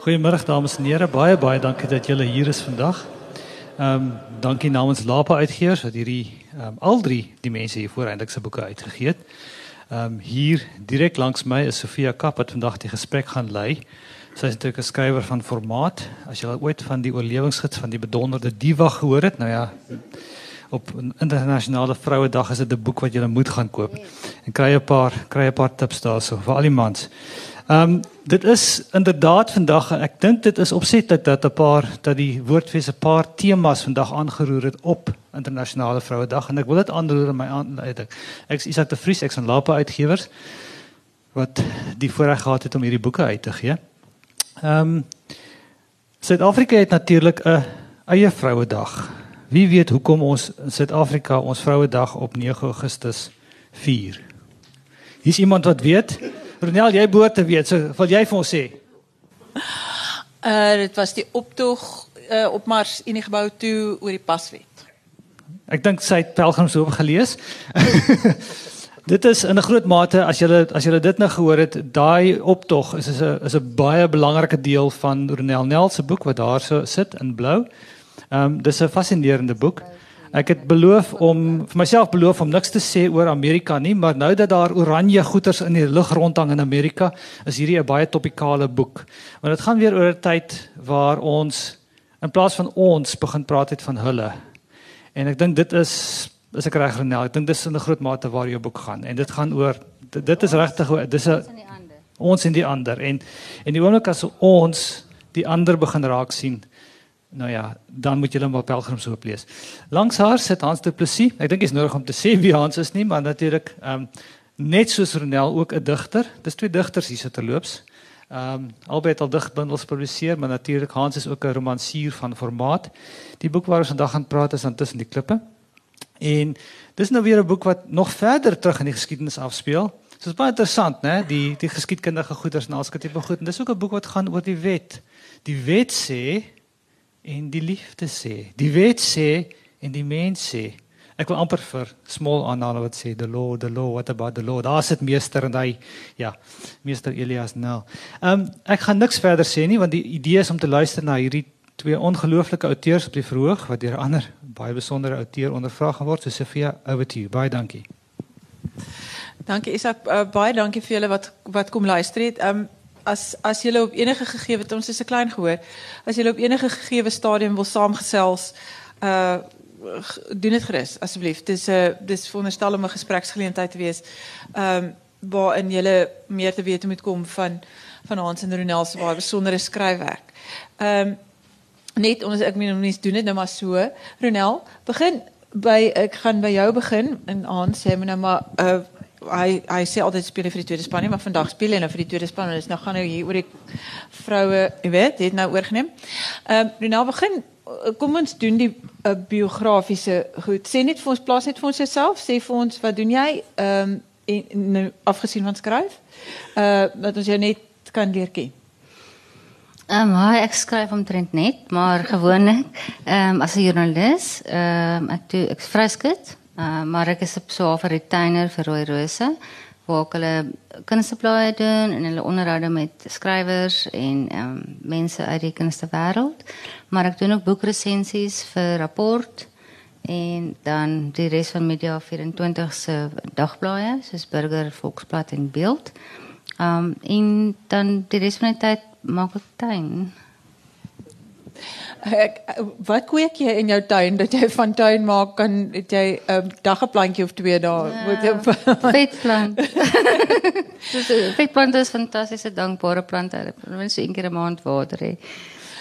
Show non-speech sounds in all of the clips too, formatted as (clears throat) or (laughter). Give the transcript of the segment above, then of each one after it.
Goeiemôre dames en here. Baie baie dankie dat julle hier is vandag. Ehm um, dankie namens Lapa Uitgewers wat hierdie ehm um, al drie die mense hier voor eintlik se boeke uitgegee het. Ehm um, hier direk langs my is Sofia Kap wat vandag die gesprek gaan lei. Sy is natuurlik 'n skrywer van formaat. As jy al ooit van die oorlewingsgids van die bedonderde diva gehoor het, nou ja, op internasionale vrouedag is dit 'n boek wat jy moet gaan koop. En kry 'n paar kry 'n paar tips daarso vir al die mans. Ehm um, dit is inderdaad vandag ek dink dit is opsetlik dat 'n paar dat die woordfees 'n paar temas vandag aangeroer het op internasionale vrouedag en ek wil dit aanroer in my aanleiding. Ek is Isak de Vries, ek's van Lapa Uitgewers wat die voorreg gehad het om hierdie boeke uit te gee. Ehm um, Suid-Afrika het natuurlik 'n eie vrouedag. Wie weet hoekom ons in Suid-Afrika ons vrouedag op 9 Augustus vier? Hier's iemand wat weet? Ronel, jy behoort te weet. So, wil jy vir ons sê? Uh dit was die optog uh op Mars in die gebou toe oor die paswet. Ek dink sy het pelgrims oop gelees. (laughs) dit is in 'n groot mate as jy as jy dit nou gehoor het, daai optog is is 'n is 'n baie belangrike deel van Ronel Nel se boek wat daar so sit in blou. Ehm um, dis 'n fascinerende boek. Uh Ek het beloof om vir myself beloof om niks te sê oor Amerika nie, maar nou dat daar oranje goeters in die lug rondhang in Amerika, is hierdie 'n baie topikale boek. Want dit gaan weer oor 'n tyd waar ons in plaas van ons begin praat het van hulle. En ek dink dit is is ek reg Renel, ek dink dis in 'n groot mate waar jou boek gaan en dit gaan oor dit, dit is regtig dis 'n ons en die ander en en die oomblik as ons die ander begin raak sien Nou ja, dan moet net maar pelgrims hoop lees. Langs haar sit Hans Du Plessis. Ek dink dit is nodig om te sê wie Hans is nie, maar natuurlik ehm um, net soos Ronel ook 'n digter. Dis twee digters hier sit terloops. Ehm um, albei het al digbundels gepubliseer, maar natuurlik Hans is ook 'n romansier van formaat. Die boek waar ons vandag gaan praat is dan tussen die klippe. En dis nou weer 'n boek wat nog verder terug in die geskiedenis afspeel. So dit is baie interessant, né? Die die geskiedkundige goeders en alskat tipe goed. En dis ook 'n boek wat gaan oor die wet. Die wet sê en die liefde sê. Die wet sê en die mens sê. Ek wil amper vir small aanhaal wat sê the law, the law, what about the law? Daar sit meester en hy ja, meester Elias nou. Ehm um, ek gaan niks verder sê nie want die idee is om te luister na hierdie twee ongelooflike auteurs op die verhoog wat deur ander baie besondere outeur ondervra gaan word. So Sofia, over to you. Baie dankie. Dankie Isak, uh, baie dankie vir julle wat wat kom luister het. Ehm um, as as jy op enige gegeewe het ons is 'n klein gehoor. As jy op enige gegeewe stadium wil saamgesels uh doen dit gerus asseblief. Dis 'n uh, dis veronderstel om 'n gespreksgeleentheid te wees ehm um, waarin jy meer te weet moet kom van van Hans en Ronel se baie besondere skryfwerk. Ehm um, net ons ek meen mense doen dit nou maar so. Ronel begin by ek gaan by jou begin en Hans sê nou maar uh hy hy sê altyd speel vir die tweede span nie, maar vandag speel hy nou vir die tweede span en is nou gaan nou hier oor die vroue, jy weet, het nou oorgeneem. Ehm um, nou begin eh, kom ons doen die uh, biografiese goed. Sê net vir ons plaas net vir ons jouself, sê vir ons wat doen jy ehm um, nou afgesien van skryf? Uh dat ons jou net kan leer ken. Ehm um, ek skryf omtrent net, maar gewoonlik ehm um, as 'n joernalis, ehm um, ek doen ek vryskut. Uh, maar ek is op so 'n retainer vir Rooi Rose waar ek hulle kunsteblaaie doen en hulle onderhoude met skrywers en um, mense uit die kunstewêreld. Maar ek doen ook boekresensies vir rapport en dan die res van Media 24 se dagblaaie soos Burger, Volksblad en Beeld. Um en dan die res van die tyd maak ek tuin. Ek, wat kweek jy in jou tuin dat jy van tuin maak kan het jy 'n um, daggeplantjie of twee daar ja, (laughs) vetplant. (laughs) Dis vetplant is fantastiese dankbare plant. Ek moet so een keer 'n maand water hê.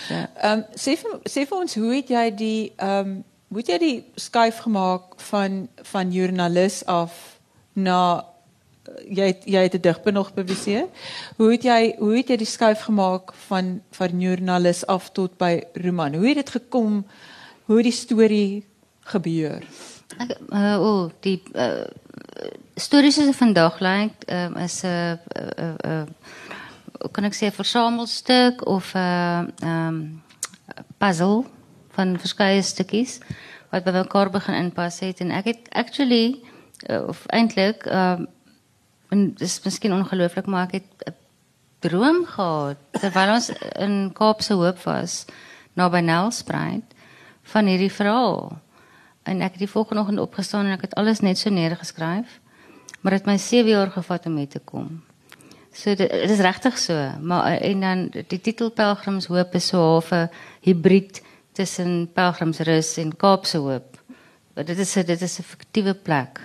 Ja. Ehm um, sê vir sê vir ons hoe het jy die ehm um, hoe het jy die skuif gemaak van van joernalis af na jy het, jy het 'n digboek nog gepubliseer. Hoe het jy hoe het jy die skuif gemaak van van joernalis af tot by roman? Hoe het dit gekom? Hoe het die storie gebeur? Ek uh, o, oh, die uh, stories wat vandag lyk um, is 'n uh, uh, uh, kan ek sê versamelstuk of 'n uh, um, puzzle van verskeie stukkies wat by mekaar begin inpas het en ek het actually uh, of eintlik um, en dis miskien ongelooflik maar ek het droom gehad terwyl ons in Kaapse Hoop was naby Nelspruit van hierdie verhaal. En ek het die volgende oggend opgestaan en ek het alles net so neergeskryf. Maar dit het my 7 jaar gevat om hier te kom. So dit, is regtig so, maar en dan die titel Pelgrimshoop is so half 'n hibrid tussen Pelgrimsrus en Kaapse Hoop. Dit is 'n dit is 'n fiktiewe plek.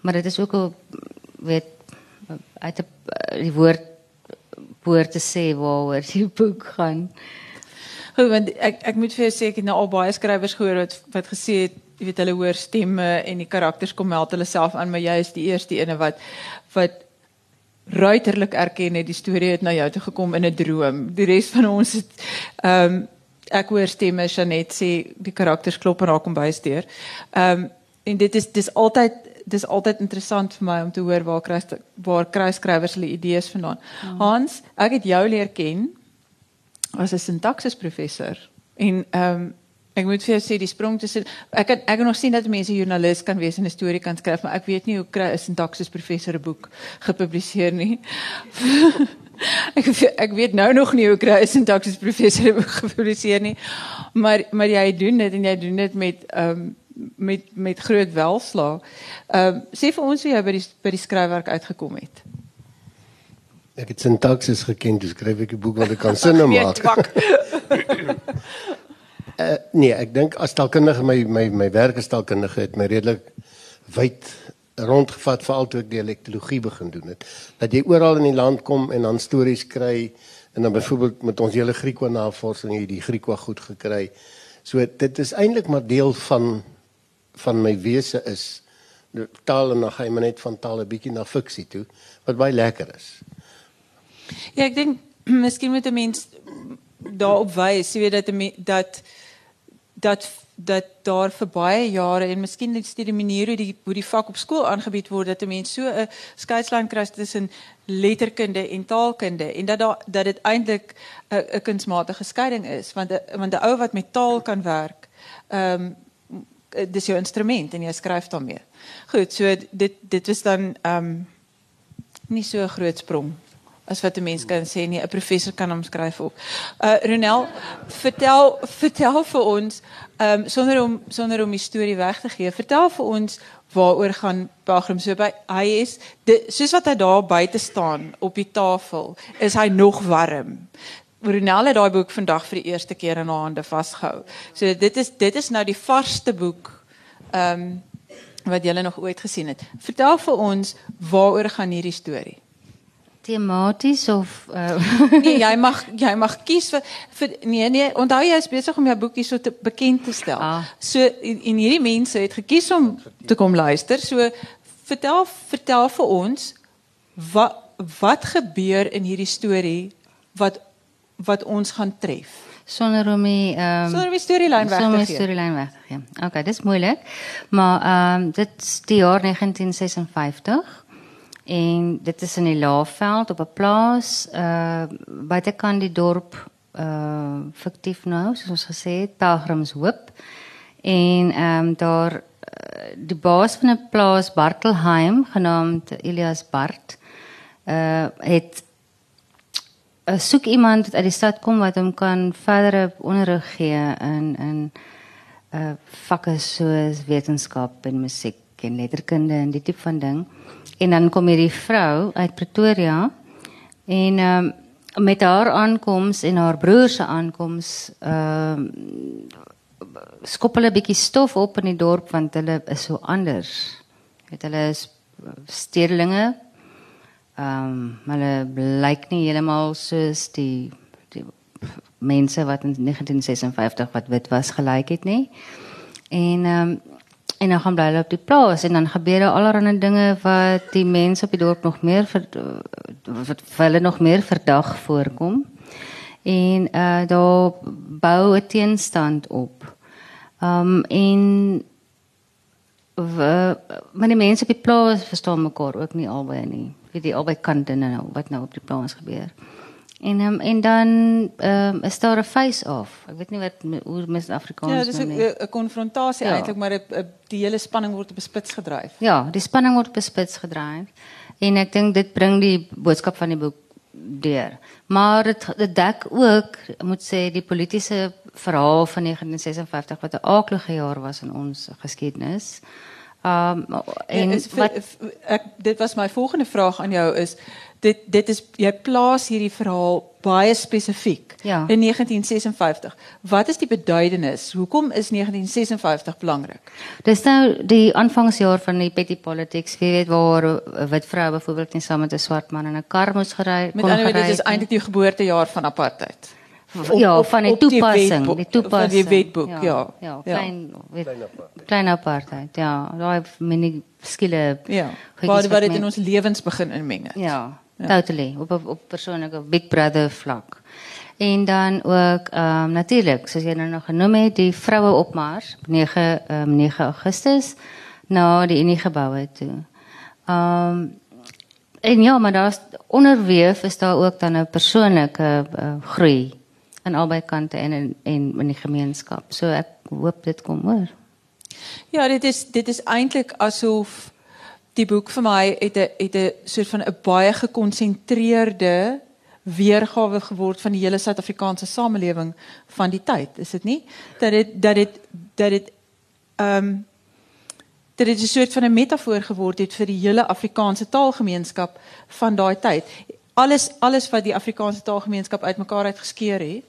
Maar dit is ook 'n weet uit 'n die woord woord te sê waaroor die boek gaan. Goed, want ek ek moet vir jou sê ek het nou al baie skrywers gehoor wat wat gesê het, jy weet hulle hoor stemme en die karakters kom meld hulle self aan, maar jy is die eerste ene wat wat ruiterlik erken het die storie het na jou toe gekom in 'n droom. Die res van ons het ehm um, ek hoor stemme Janet sê die karakters klop en raak kom bysteur. Ehm um, en dit is dis altyd dis altyd interessant vir my om te hoor waar kry waar kry skrywers hulle idees vandaan. Ja. Hans, ek het jou leer ken as 'n sintaksis professor en ehm um, ek moet vir jou sê die sprong tussen ek kan ek kan nog sien dat mense joernalis kan wees en 'n storie kan skryf, maar ek weet nie hoe kry 'n sintaksis professor 'n boek gepubliseer nie. (laughs) ek ek weet nou nog nie hoe kry 'n sintaksis professor 'n boek gepubliseer nie. Maar maar jy doen dit en jy doen dit met ehm um, met met groot welslaag. Ehm um, sê vir ons hoe jy by die by die skryfwerk uitgekom het. Ek het sintaksis geken, dus skryf ek 'n boek wat ek kan sinne (laughs) maak. uh, (laughs) nee, ek dink as taalkundige my my my werk as taalkundige het my redelik wyd rondgevat veral toe ek dialektologie begin doen het. Dat jy oral in die land kom en dan stories kry en dan byvoorbeeld met ons hele Griekwa navorsing hier die Griekwa goed gekry. So dit is eintlik maar deel van van my wese is taal en dan gaan jy net van taal 'n bietjie na fiksie toe wat baie lekker is. Ja, ek dink (clears throat) miskien moet 'n mens daarop wys, jy weet dat dat dat dat daar vir baie jare en miskien net die manier hoe die hoe die vak op skool aangebied word dat 'n mens so 'n skeidslyn kry tussen letterkunde en taalkunde en dat daar dat dit eintlik 'n 'n kunsmatige skeiding is want a, want 'n ou wat met taal kan werk, ehm um, dis jou instrument en jy skryf daarmee. Goed, so dit dit is dan ehm um, nie so 'n groot sprong as wat 'n mens kan sê nie 'n professor kan hom skryf op. Uh Ronel, vertel vertel vir ons ehm um, sonder om sonder om die storie weg te gee. Vertel vir ons waaroor gaan Pelgrim so by hy is de, soos wat hy daar buite staan op die tafel, is hy nog warm. Ronel het daai boek vandag vir die eerste keer in haar hande vasgehou. So dit is dit is nou die varsste boek ehm um, wat jy nog ooit gesien het. Vertel vir ons waaroor gaan hierdie storie? tematies of uh... (laughs) nee, jy mag jy mag kies vir, vir nee nee, onthou jy is besig om jou boekie so te bekend te stel. Ah. So en, en hierdie mense het gekies om te kom luister. So vertel vertel vir ons wat wat gebeur in hierdie storie wat wat ons gaan tref sonder om die ehm um, sonder die storielyn weg te gee. Sonder die storielyn weg te gee. Okay, dis moeilik. Maar ehm um, dit is die jaar 1956. En dit is in die Laagveld op 'n plaas uh buitekant die dorp uh fiktief nou soos ons gesê het Pelgrimshoop. En ehm um, daar uh, die baas van 'n plaas Bartelheim genaamd Elias Bart uh het soek iemand wat uit die stad kom wat hom kan verdere onderrig gee in in uh vakke soos wetenskap en musiek en letterkunde en die tipe van ding. En dan kom hierdie vrou uit Pretoria en ehm um, met haar aankoms en haar broer se aankoms ehm um, skop hulle 'n bietjie stof op in die dorp want hulle is so anders. Weet hulle is stedelinge. Ehm um, hulle blyk nie heeltemal soos die die mense wat in 1956 wat wit was gelyk het nie. En ehm um, En dan gaan bly hulle op die plaas en dan gebeur daar allerlei dinge wat die mense op die dorp nog meer vir wat hulle nog meer verdag voorkom. En uh daar bou 'n teenstand op. Um en maar die mense op die plaas verstaan mekaar ook nie albei nie. Wie die albei kante nou wat nou op die plaas gebeur. En um, en dan um, is daar 'n face-off. Ek weet nie wat hoe mis Afrikaans Ja, dis 'n konfrontasie ja. eintlik, maar a, a, die hele spanning word op 'n spits gedryf. Ja, die spanning word op 'n spits gedryf. En ek dink dit bring die boodskap van die boek deur. Maar dit dit dek ook, ek moet sê die politieke verhaal van 1956 wat 'n aaklige jaar was in ons geskiedenis. Um en Ja, is, wat ek, dit was my volgende vraag aan jou is dit dit is jy plaas hierdie verhaal baie spesifiek Ja. in 1956. Wat is die beduidenis? Hoekom is 1956 belangrik? dis nou die aanvangsjaar van die petty politics, jy weet waar 'n wit vrou byvoorbeeld net saam met 'n swart man in 'n kar moes gery Met kon ander woorde gery dit is het. eintlik die geboortejaar van apartheid. Ja, van die op die toepassing, wetboek- die van die toepassing. wetboek, ja. Ja, Ja. klein weet, klein apartheid. Ja, daai mini skille. Ja. goedjies Waar wat wat dit men- in ons lewens begin inmeng. het. Ja, totally op op, op persoonlike big brother vlak. En dan ook ehm um, natuurlik, soos jy nou nog genoem het, die vroue opmars op 9 ehm um, 9 Augustus na die Unie geboue toe. Ehm en ja, maar daar's onderweef is daar ook dan 'n persoonlike uh, groei aan albei kante en in en in die gemeenskap. So ek hoop dit kom oor. Ja, dit is dit is eintlik asof die boek vir my het 'n het 'n soort van 'n baie gekonsentreerde weergawe geword van die hele Suid-Afrikaanse samelewing van die tyd, is dit nie? Dat dit dat dit dat dit ehm um, dit 'n soort van 'n metafoor geword het vir die hele Afrikaanse taalgemeenskap van daai tyd. Alles alles wat die Afrikaanse taalgemeenskap uitmekaar uitgeskeur het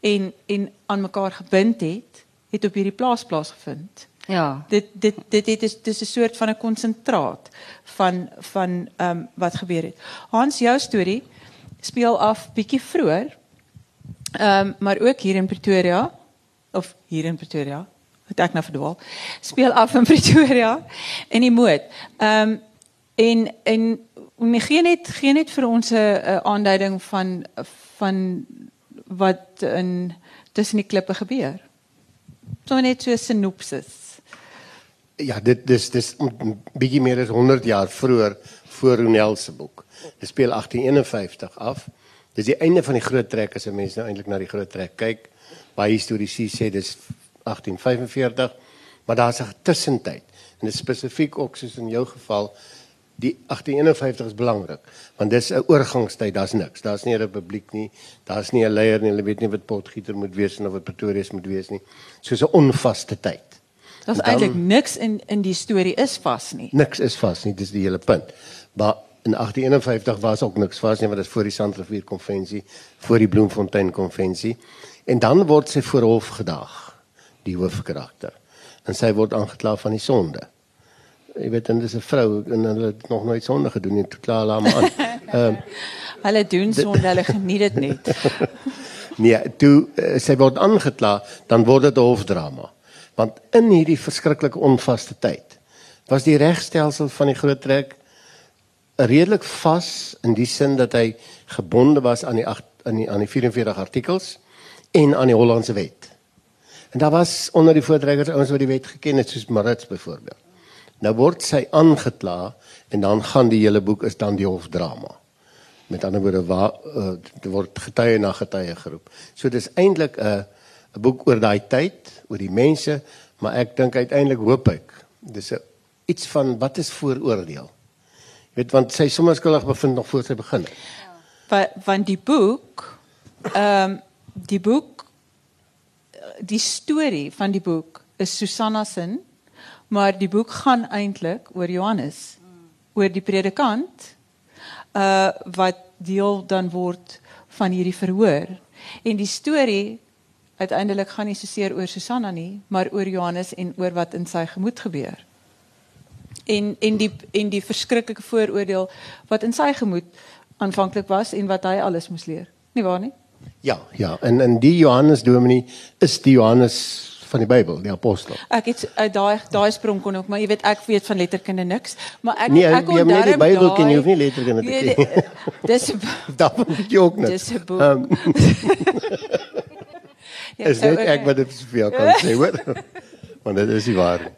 en en aan mekaar gebind het, het op hierdie plaas plaasgevind. Ja. Dit dit dit dit is dis 'n soort van 'n konsentraat van van ehm um, wat gebeur het. Hans, jou storie speel af bietjie vroeër. Ehm um, maar ook hier in Pretoria of hier in Pretoria. Het ek nou verdwaal. Speel af in (laughs) Pretoria in die moed. Ehm um, en en nee, gee net gee net vir ons 'n 'n aanduiding van van wat in tussen die klippe gebeur. So net so 'n sinopsis. Ja, dit dis dis bietjie meer as 100 jaar vroeër voor Ronel se boek. Dit speel 1851 af. Dis die einde van die groot trek as 'n mens nou eintlik na die groot trek kyk. Baie historiese sê dis 1845, maar daar's 'n tussentyd. En dit spesifiek ook soos in jou geval die 1851 is belangrik want dis 'n oorgangstyd, daar's niks. Daar's nie 'n republiek nie. Daar's nie 'n leier nie. Hulle weet nie wat Potgieter moet wees en of wat Pretoria moet wees nie. Soos 'n onvaste tyd. Daar's eintlik niks in in die storie is vas nie. Niks is vas nie, dis die hele punt. Maar in 1851 was ook niks vas nie, want dit is voor die Sandrivier konvensie, voor die Bloemfontein konvensie. En dan word sy voor hof gedag, die hoofkarakter. En sy word aangekla van die sonde. Jy weet, en dis 'n vrou en hulle het nog nooit sonde gedoen nie, toe kla hulle aan. Ehm Hulle doen sonde, hulle geniet dit net. (laughs) Nee, toe uh, sy word aangekla, dan word dit 'n hofdrama. Want in hierdie verskriklike onvaste tyd was die regstelsel van die groot trek redelik vas in die sin dat hy gebonde was aan die agt, aan die aan die 44 artikels en aan die Hollandse wet. En daar was onder die voortrekkers ouens wat die wet geken het soos Marits byvoorbeeld. Nou word sy aangekla en dan gaan die hele boek is dan die hofdrama. Met ander woorde waar uh, word getuie na getuie geroep. So dis eintlik 'n 'n boek oor daai tyd, oor die mense, maar ek dink uiteindelik hoop ek dis 'n iets van wat is vooroordeel. Jy weet want sy sommer skuldig bevind nog voor sy begin. Want want die boek ehm um, die boek die storie van die boek is Susanna se, maar die boek gaan eintlik oor Johannes, oor die predikant uh wat deel dan word van hierdie verhoor. En die storie uiteindelik gaan nie so seer oor Susanna nie, maar oor Johannes en oor wat in sy gemoed gebeur. En en die en die verskriklike vooroordeel wat in sy gemoed aanvanklik was en wat hy alles moes leer. Nie waar nie? Ja, ja, en en die Johannes Dominee is die Johannes van die Bybel, die apostel. Ek het uit daai daai sprong kon ook, maar jy weet ek weet van letterkunde niks, maar ek Nee, ek jy moet net die Bybel ken, jy hoef nie letterkunde te Nee, ken. dit- (laughs) Dis 'n Daarvan moet jy ook net. dis 'n boek. Ehm (laughs) Ja, (laughs) is okay. ek wat dit vir jou kan sê, hoor. Want dit is die waarheid.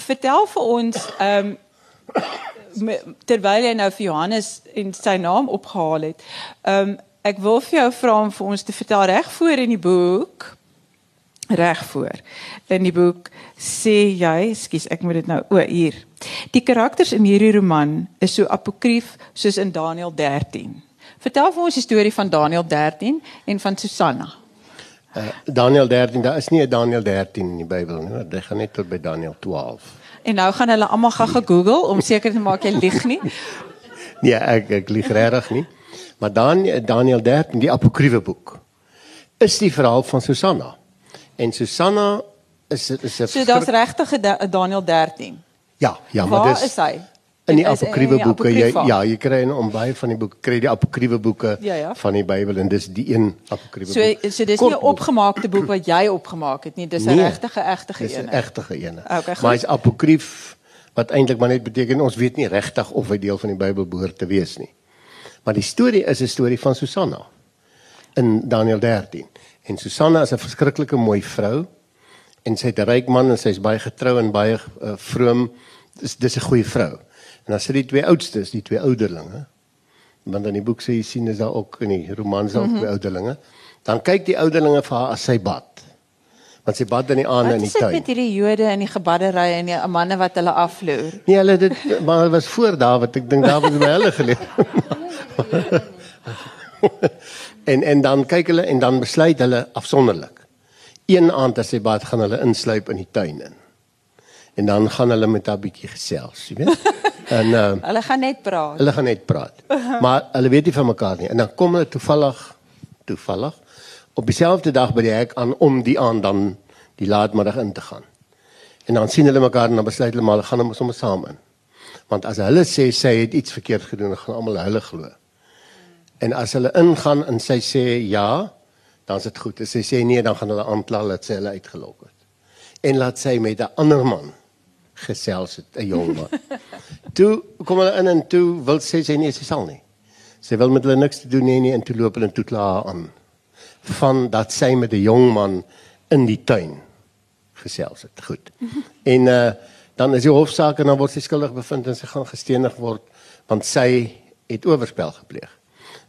Vertel vir ons ehm um, terwyl jy nou vir Johannes en sy naam opgehaal het. Ehm um, ek wil vir jou vra om vir ons te vertel reg voor in die boek reg voor. In die boek sê jy, skus, ek moet dit nou o hier. Die karakters in hierdie roman is so apokrief soos in Daniël 13. Vertel vir ons die storie van Daniël 13 en van Susanna. Uh, Daniël 13, daar is nie 'n Daniël 13 in die Bybel nie. Dit gaan net tot by Daniël 12. En nou gaan hulle almal gaan gegoogel om seker te maak jy lieg nie. (laughs) Nee, ek ek lieg regtig nie. Maar dan Daniël 13, die apokriewe boek, is die verhaal van Susanna. En Susanna is is 'n So daar's regtig 'n Da- Daniël 13. Ja, ja, maar Waar dis is hy? in die Is- die boeke. Jy ja, jy kry in om baie van die boeke kry die apokriewe boeke Ja, ja. van die Bybel en dis die een apokriewe So boek. so dis nie 'n opgemaakte boek wat jy opgemaak het nie, dis 'n Nee, regtige egte Dis 'n een. egtige ene. Okay, goed. maar hy's apokrief wat eintlik maar net beteken ons weet nie regtig of hy deel van die Bybel behoort te wees nie. Maar die storie is 'n storie van Susanna in Daniël 13. En Susanna is 'n verskriklike mooi vrou en sy het 'n ryk man en sy's baie getrou en baie uh, vroom. Dis dis 'n goeie vrou. En dan sit die twee oudstes, die twee ouderlinge. Want in die boek sê jy sien is daar ook in die roman is daar ook twee ouderlinge. Dan kyk die ouderlinge vir haar as sy bad. Want sy bad in die aande Wat in die is dit tuin. met hierdie Jode en die gebaddery en die manne wat hulle afloer? Nee, hulle dit maar was voor Dawid. Ek dink Dawid het by hulle geleef. (laughs) (laughs) en en dan kyk hulle en dan besluit hulle afsonderlik. Een aand as hy bad gaan hulle insluip in die tuin in. En dan gaan hulle met haar bietjie gesels, jy weet. (laughs) En uh, Hulle gaan net praat. hulle gaan net praat. Maar hulle weet nie van mekaar nie. En dan kom hulle toevallig toevallig op dieselfde dag by die hek aan om die aand dan die laatmiddag in te gaan. En dan sien hulle mekaar en dan besluit hulle maar hulle gaan hom sommer saam in. Want as hulle sê sy het iets verkeerd gedoen, gaan almal hulle glo. En as hulle ingaan en sy sê ja, dan is dit goed. As sy sê nee, dan gaan hulle aankla dat sy hulle uitgelok het. En laat sy met 'n ander man gesels het, 'n jong man. (laughs) toe kom hulle in en toe wil sy sê nee, sy sal nie. Sy wil met hulle niks te doen hê nie en toe loop hulle toe klaar aan van dat sy met 'n jong man in die tuin gesels het. Goed. (laughs) En uh dan is die hofsaak en dan word sy skuldig bevind en sy gaan gestenig word want sy het oorspel gepleeg.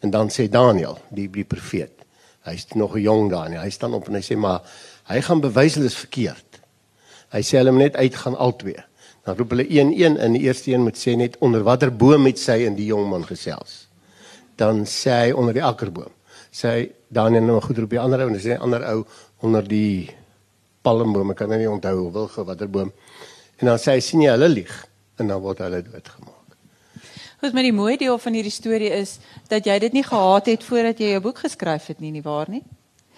En dan sê Daniël, die die profeet, hy's nog 'n jong Daniël. Hy staan op en hy sê maar hy gaan bewys hulle is verkeerd. Hy sê hulle moet net uitgaan albei. Dan roep hulle een een in die eerste een moet sê net onder watter boom het sy en die jong man gesels. Dan sê hy onder die akkerboom. Sê hy Daniël nou goed roep die ander ou en dan sê ander ou onder die palmboom. Ek kan nou nie onthou wilge watter boom. En dan sê hy sien jy hulle lieg en dan word hulle doodgemaak. Goed, maar die mooi deel van hierdie storie is dat jy dit nie gehaat het voordat jy jou boek geskryf het nie, nie waar nie?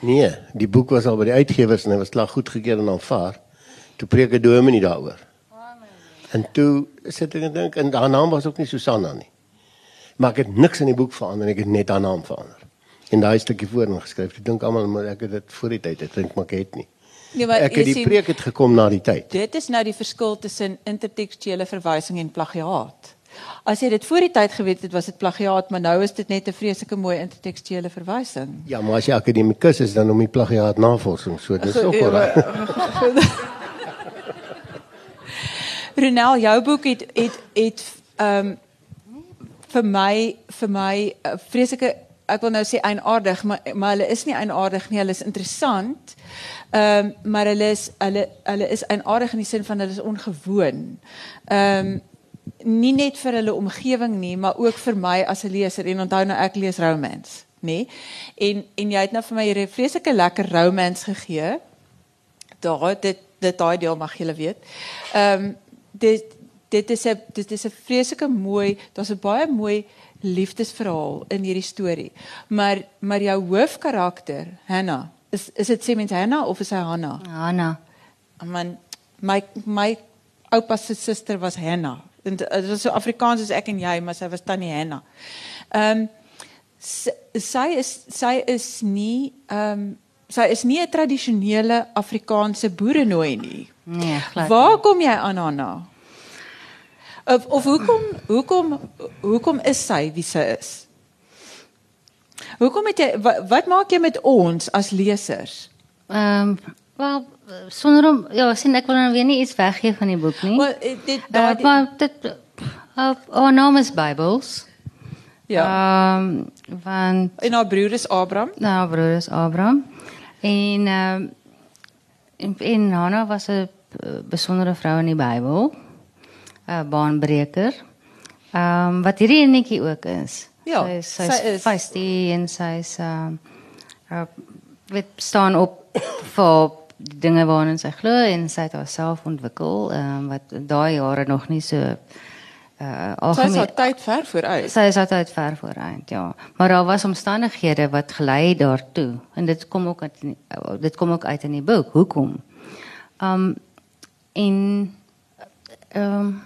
Nee, die boek was al by die uitgewers en hy was klaar goedgekeur en aanvaar. Toe preek 'n dominee daaroor. En toe sit ek en dink en haar naam was ook nie Susanna nie. Maar ek het niks in die boek verander, ek het net haar naam verander. En daai stukkie voorin geskryf. Ek dink almal maar ek het dit voor die tyd, ek dink maar ek het nie. Nee, maar Ek het die preek het gekom na die tyd. Dit is nou die verskil tussen intertekstuele verwysing en plagiaat. As jy dit voor die tyd geweet het, was dit plagiaat, maar nou is dit net 'n vreeslike mooi intertekstuele verwysing. Ja, maar as jy akademikus is dan om die plagiaat navorsing so dis ook reg. (laughs) Renel, jou boek het het het ehm um, vir my vir my uh, vreeslike ek wil nou sê eienaardig, maar maar hulle is nie eienaardig nie, hulle is interessant. Ehm um, maar hulle is hulle hulle is eienaardig in die sin van hulle is ongewoon. Ehm um, nie net vir hulle omgewing nie, maar ook vir my as 'n leser en onthou nou ek lees romance, nê? En en jy het nou vir my hierdie vreeslike lekker romance gegee daar dit dit daai deel mag julle weet. Ehm um, dit dit is 'n dit is 'n vreeslike mooi, daar's 'n baie mooi liefdesverhaal in hierdie storie. Maar maar jou hoofkarakter, Hannah, is is dit sê mens Hannah of is hy Hannah? Hanna. Man my my oupa se suster was Hannah. En dit was so Afrikaans as ek en jy, maar sy was tannie Hannah. Ehm um, sy, is sy is nie ehm um, sy is nie 'n tradisionele Afrikaanse boerenooi nie. Nee, glad. Waar kom jy aan Hanna? Of of hoekom hoekom hoekom is sy wie sy is? Hoekom het jy wat, wat maak jy met ons as lesers? Ehm wel sonder om ja, sien ek wil nou weer nie iets weggee van die boek nie. Wel eh, dit Uh, daai maar dit uh, our name is Bibles. ja. Ehm want En haar broer is Abraham. nou broer is Abraham en ehm en, en Hannah was 'n uh, besondere vrou in die Bybel. 'n uh, baanbreker. Ehm um, wat hierdie enetjie ook is. Ja, sy, sy, sy is is. feisty en sy's ehm um, uh, weet staan op (coughs) vir dinge waarin sy glo en sy het haarself ontwikkel ehm um, wat daai jare nog nie so uh Sy is algemeen al tyd ver vooruit. sy is altyd ver vooruit ja. Maar daar was omstandighede wat gelei daartoe en dit kom ook uit in die, dit kom ook uit in die boek. Hoekom? Um en um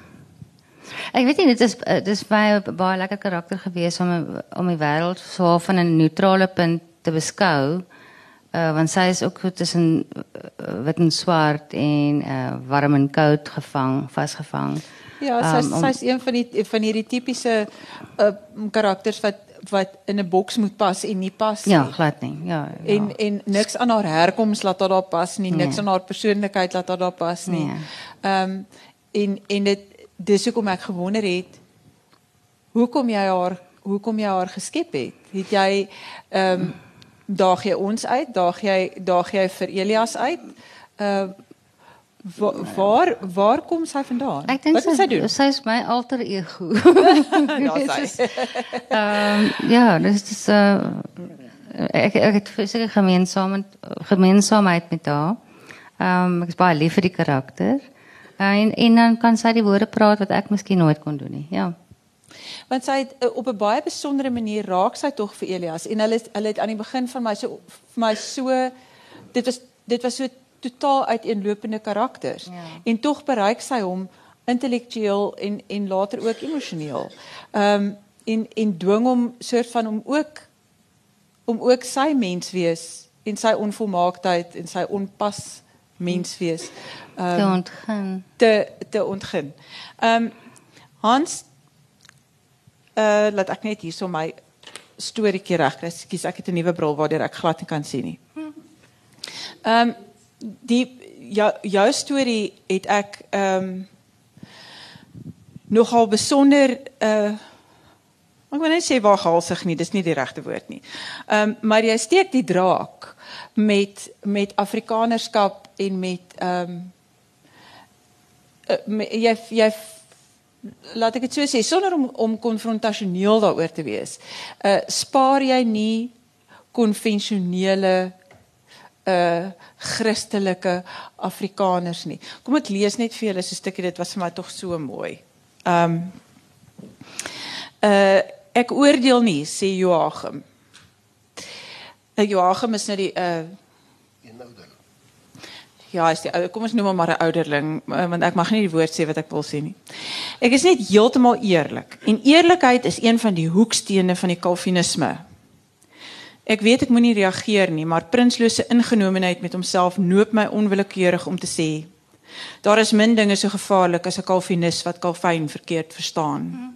ek weet nie dit is dit is baie baie lekker karakter gewees om om die wêreld so van 'n neutrale punt te beskou uh, want sy is ook tussen uh, wit en swart en uh, warm en koud gevang vasgevang Ja, sy's Um, sy's een van die van hierdie tipiese uh, karakters wat wat in 'n boks moet pas en nie pas nie. ja glad nie ja, ja. En en niks aan haar herkoms laat haar daar pas nie, niks Nee. aan haar persoonlikheid laat haar daar pas nie. Nee. Ehm en en dit dis hoekom ek gewonder het hoekom jy haar hoekom jy haar geskep het. Het jy ehm um, daag jy ons uit? Daag jy daag jy vir Elias uit? Ehm wa, waar waar kom sy vandaan? Ek dink sy doen? Sy is my alter ego. (laughs) Ja, sy. Ehm ja, dis is uh ek ek het seker gemeensaam gemeensaamheid met haar. Ehm ek is baie lief vir die karakter. Uh, en en dan kan sy die woorde praat wat ek miskien nooit kon doen nie. Ja. Want sy het uh, op 'n baie besondere manier raak sy tog vir Elias en hulle hulle het aan die begin van my so vir my so dit was dit was so totaal uiteenlopende karakters. Ja. En tog bereik sy hom intellektueel en en later ook emosioneel. Ehm um, en en dwing hom soort van om ook om ook sy menswees en sy onvolmaaktheid en sy onpas menswees ehm Te ontgin. te te ontgin. Ehm um, Hans uh laat ek net hierso my storieetjie regkry. Ekskuus, ek het 'n nuwe bril waardeur ek glad nie kan sien nie. Ehm um, die jou jou storie het ek ehm um, nogal besonder uh ek wil net sê waar gehalsig nie, dis nie die regte woord nie. Ehm um, maar jy steek die draak met met afrikanerskap en met ehm um, uh, jy jy laat ek dit so sê sonder om om konfrontasioneel daaroor te wees. Uh spaar jy nie konvensionele uh Christelike Afrikaners nie. Kom ek lees net vir julle so 'n stukkie dit was vir my tog so mooi. Um uh ek oordeel nie sê Joachim. Uh, Joachim is nou die uh Ja, is die ou, kom ons noem hom maar 'n ouderling, eh, want ek mag nie die woord sê wat ek wil sê nie. Ek is net heeltemal eerlik. En eerlikheid is een van die hoekstene van die Calvinisme. Ek weet ek moenie reageer nie, maar Prinsloo se ingenomenheid met homself noop my onwillekeurig om te sê: Daar is min dinge so gevaarlik as 'n Calvinis wat Calvin verkeerd verstaan.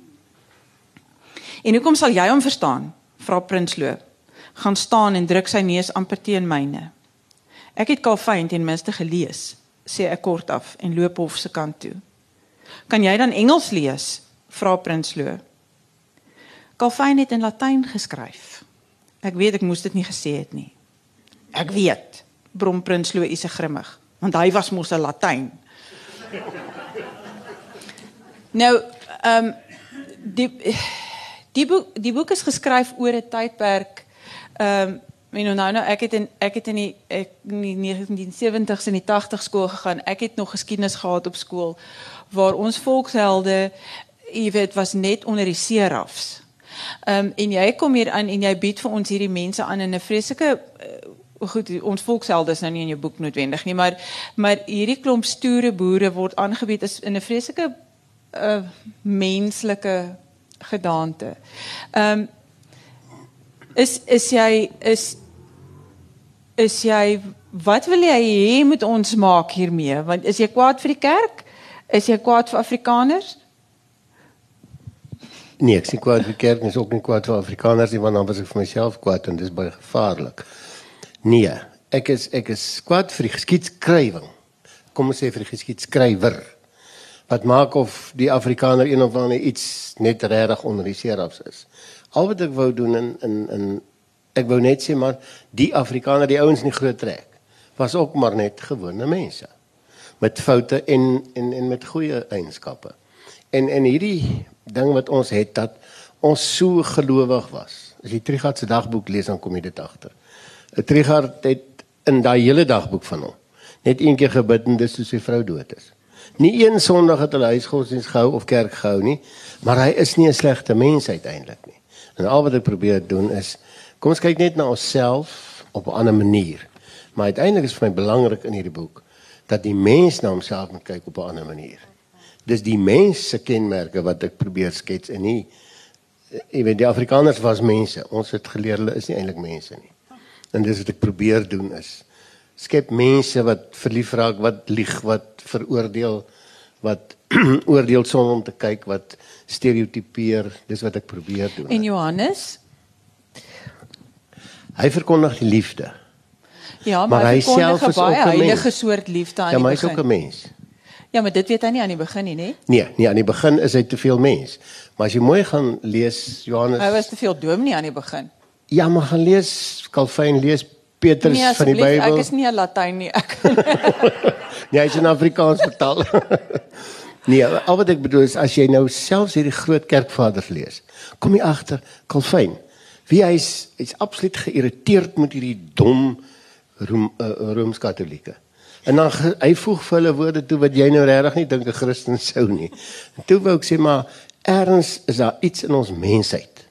En hoekom sal jy hom verstaan? Vra Prinsloo. Gaan staan en druk sy neus amper teen myne. Ek het Calvin ten minste gelees, sê ek kortaf en loop hof se kant toe. Kan jy dan Engels lees? vra Prinsloo. Calvin het in Latyn geskryf. Ek weet ek moes dit nie gesê het nie. Ek weet, brom Prinsloo is grimmig, want hy was mos 'n Latyn. (laughs) Nou, ehm um, die die boek die boek is geskryf oor 'n tydperk ehm um, en nou nou ek het in ek het in die ek in die 1970s en die 80s skool gegaan. Ek het nog geskiedenis gehad op skool waar ons volkshelde jy weet was net onder die serafs. Ehm um, en jy kom hier aan en jy bied vir ons hierdie mense aan in 'n vreeslike uh, goed ons volkshelde is nou nie in jou boek noodwendig nie, maar maar hierdie klomp stoere boere word aangebied as in 'n vreeslike uh, menslike gedaante. Ehm um, is is jy is is jy wat wil jy hê moet ons maak hiermee? Want is jy kwaad vir die kerk? Is jy kwaad vir Afrikaners? Nee, ek sien kwaad vir kerk, is ook nie kwaad vir Afrikaners nie, want dan was ek vir myself kwaad en dis baie gevaarlik. Nee, ek is ek is kwaad vir die geskiedskrywing. Kom ons sê vir die geskiedskrywer. Wat maak of die Afrikaner een of ander iets net regtig onder die serafs is. Al wat ek wou doen in in in ek wou net sê maar die Afrikaner, die ouens in die groot trek, was ook maar net gewone mense met foute en en en met goeie eienskappe. En en hierdie ding wat ons het dat ons so gelowig was. As jy Trigard se dagboek lees dan kom jy dit agter. Trigard het in daai hele dagboek van hom net een keer gebid en dis toe sy vrou dood is. Nie een Sondag het hulle huisgodsdienst gehou of kerk gehou nie, maar hy is nie 'n slegte mens uiteindelik nie. En al wat ek probeer doen is kom ons kyk net na onsself op 'n ander manier. Maar uiteindelik is vir my belangrik in hierdie boek dat die mens na homself moet kyk op 'n ander manier. Dis die mens se kenmerke wat ek probeer skets en nie jy weet die Afrikaners was mense. Ons het geleer hulle is nie eintlik mense nie. En dis wat ek probeer doen is skep mense wat verlief raak, wat lieg, wat veroordeel, wat (clears throat) oordeel sonder om te kyk, wat stereotipeer. Dis wat ek probeer doen. En Johannes? Hy verkondig die liefde. Ja, maar, Maar hy self is baie ook 'n heilige soort liefde aan Ja, maar die hy's ook 'n begin. mens. Ja, maar dit weet hy nie aan die begin nie, né? Nee, nee, aan die begin is hy te veel mens. Maar as jy mooi gaan lees Johannes Hy was te veel dominee aan die begin. Ja, maar gaan lees Calvin, lees Petrus Nee, van die Bybel. ek is nie 'n Latyn nie. Ek (laughs) Nee, hy's in Afrikaans vertaal. (laughs) nee, al wat ek bedoel is as jy nou selfs hierdie groot kerkvaders lees, kom jy agter Calvin. Wie hy's hy's absoluut geïrriteerd met hierdie dom Room, uh, Rooms-Katolieke. En dan hy voeg vir hulle woorde toe wat jy nou regtig nie dink 'n Christen sou nie. En toe wou ek sê maar erns is daar iets in ons mensheid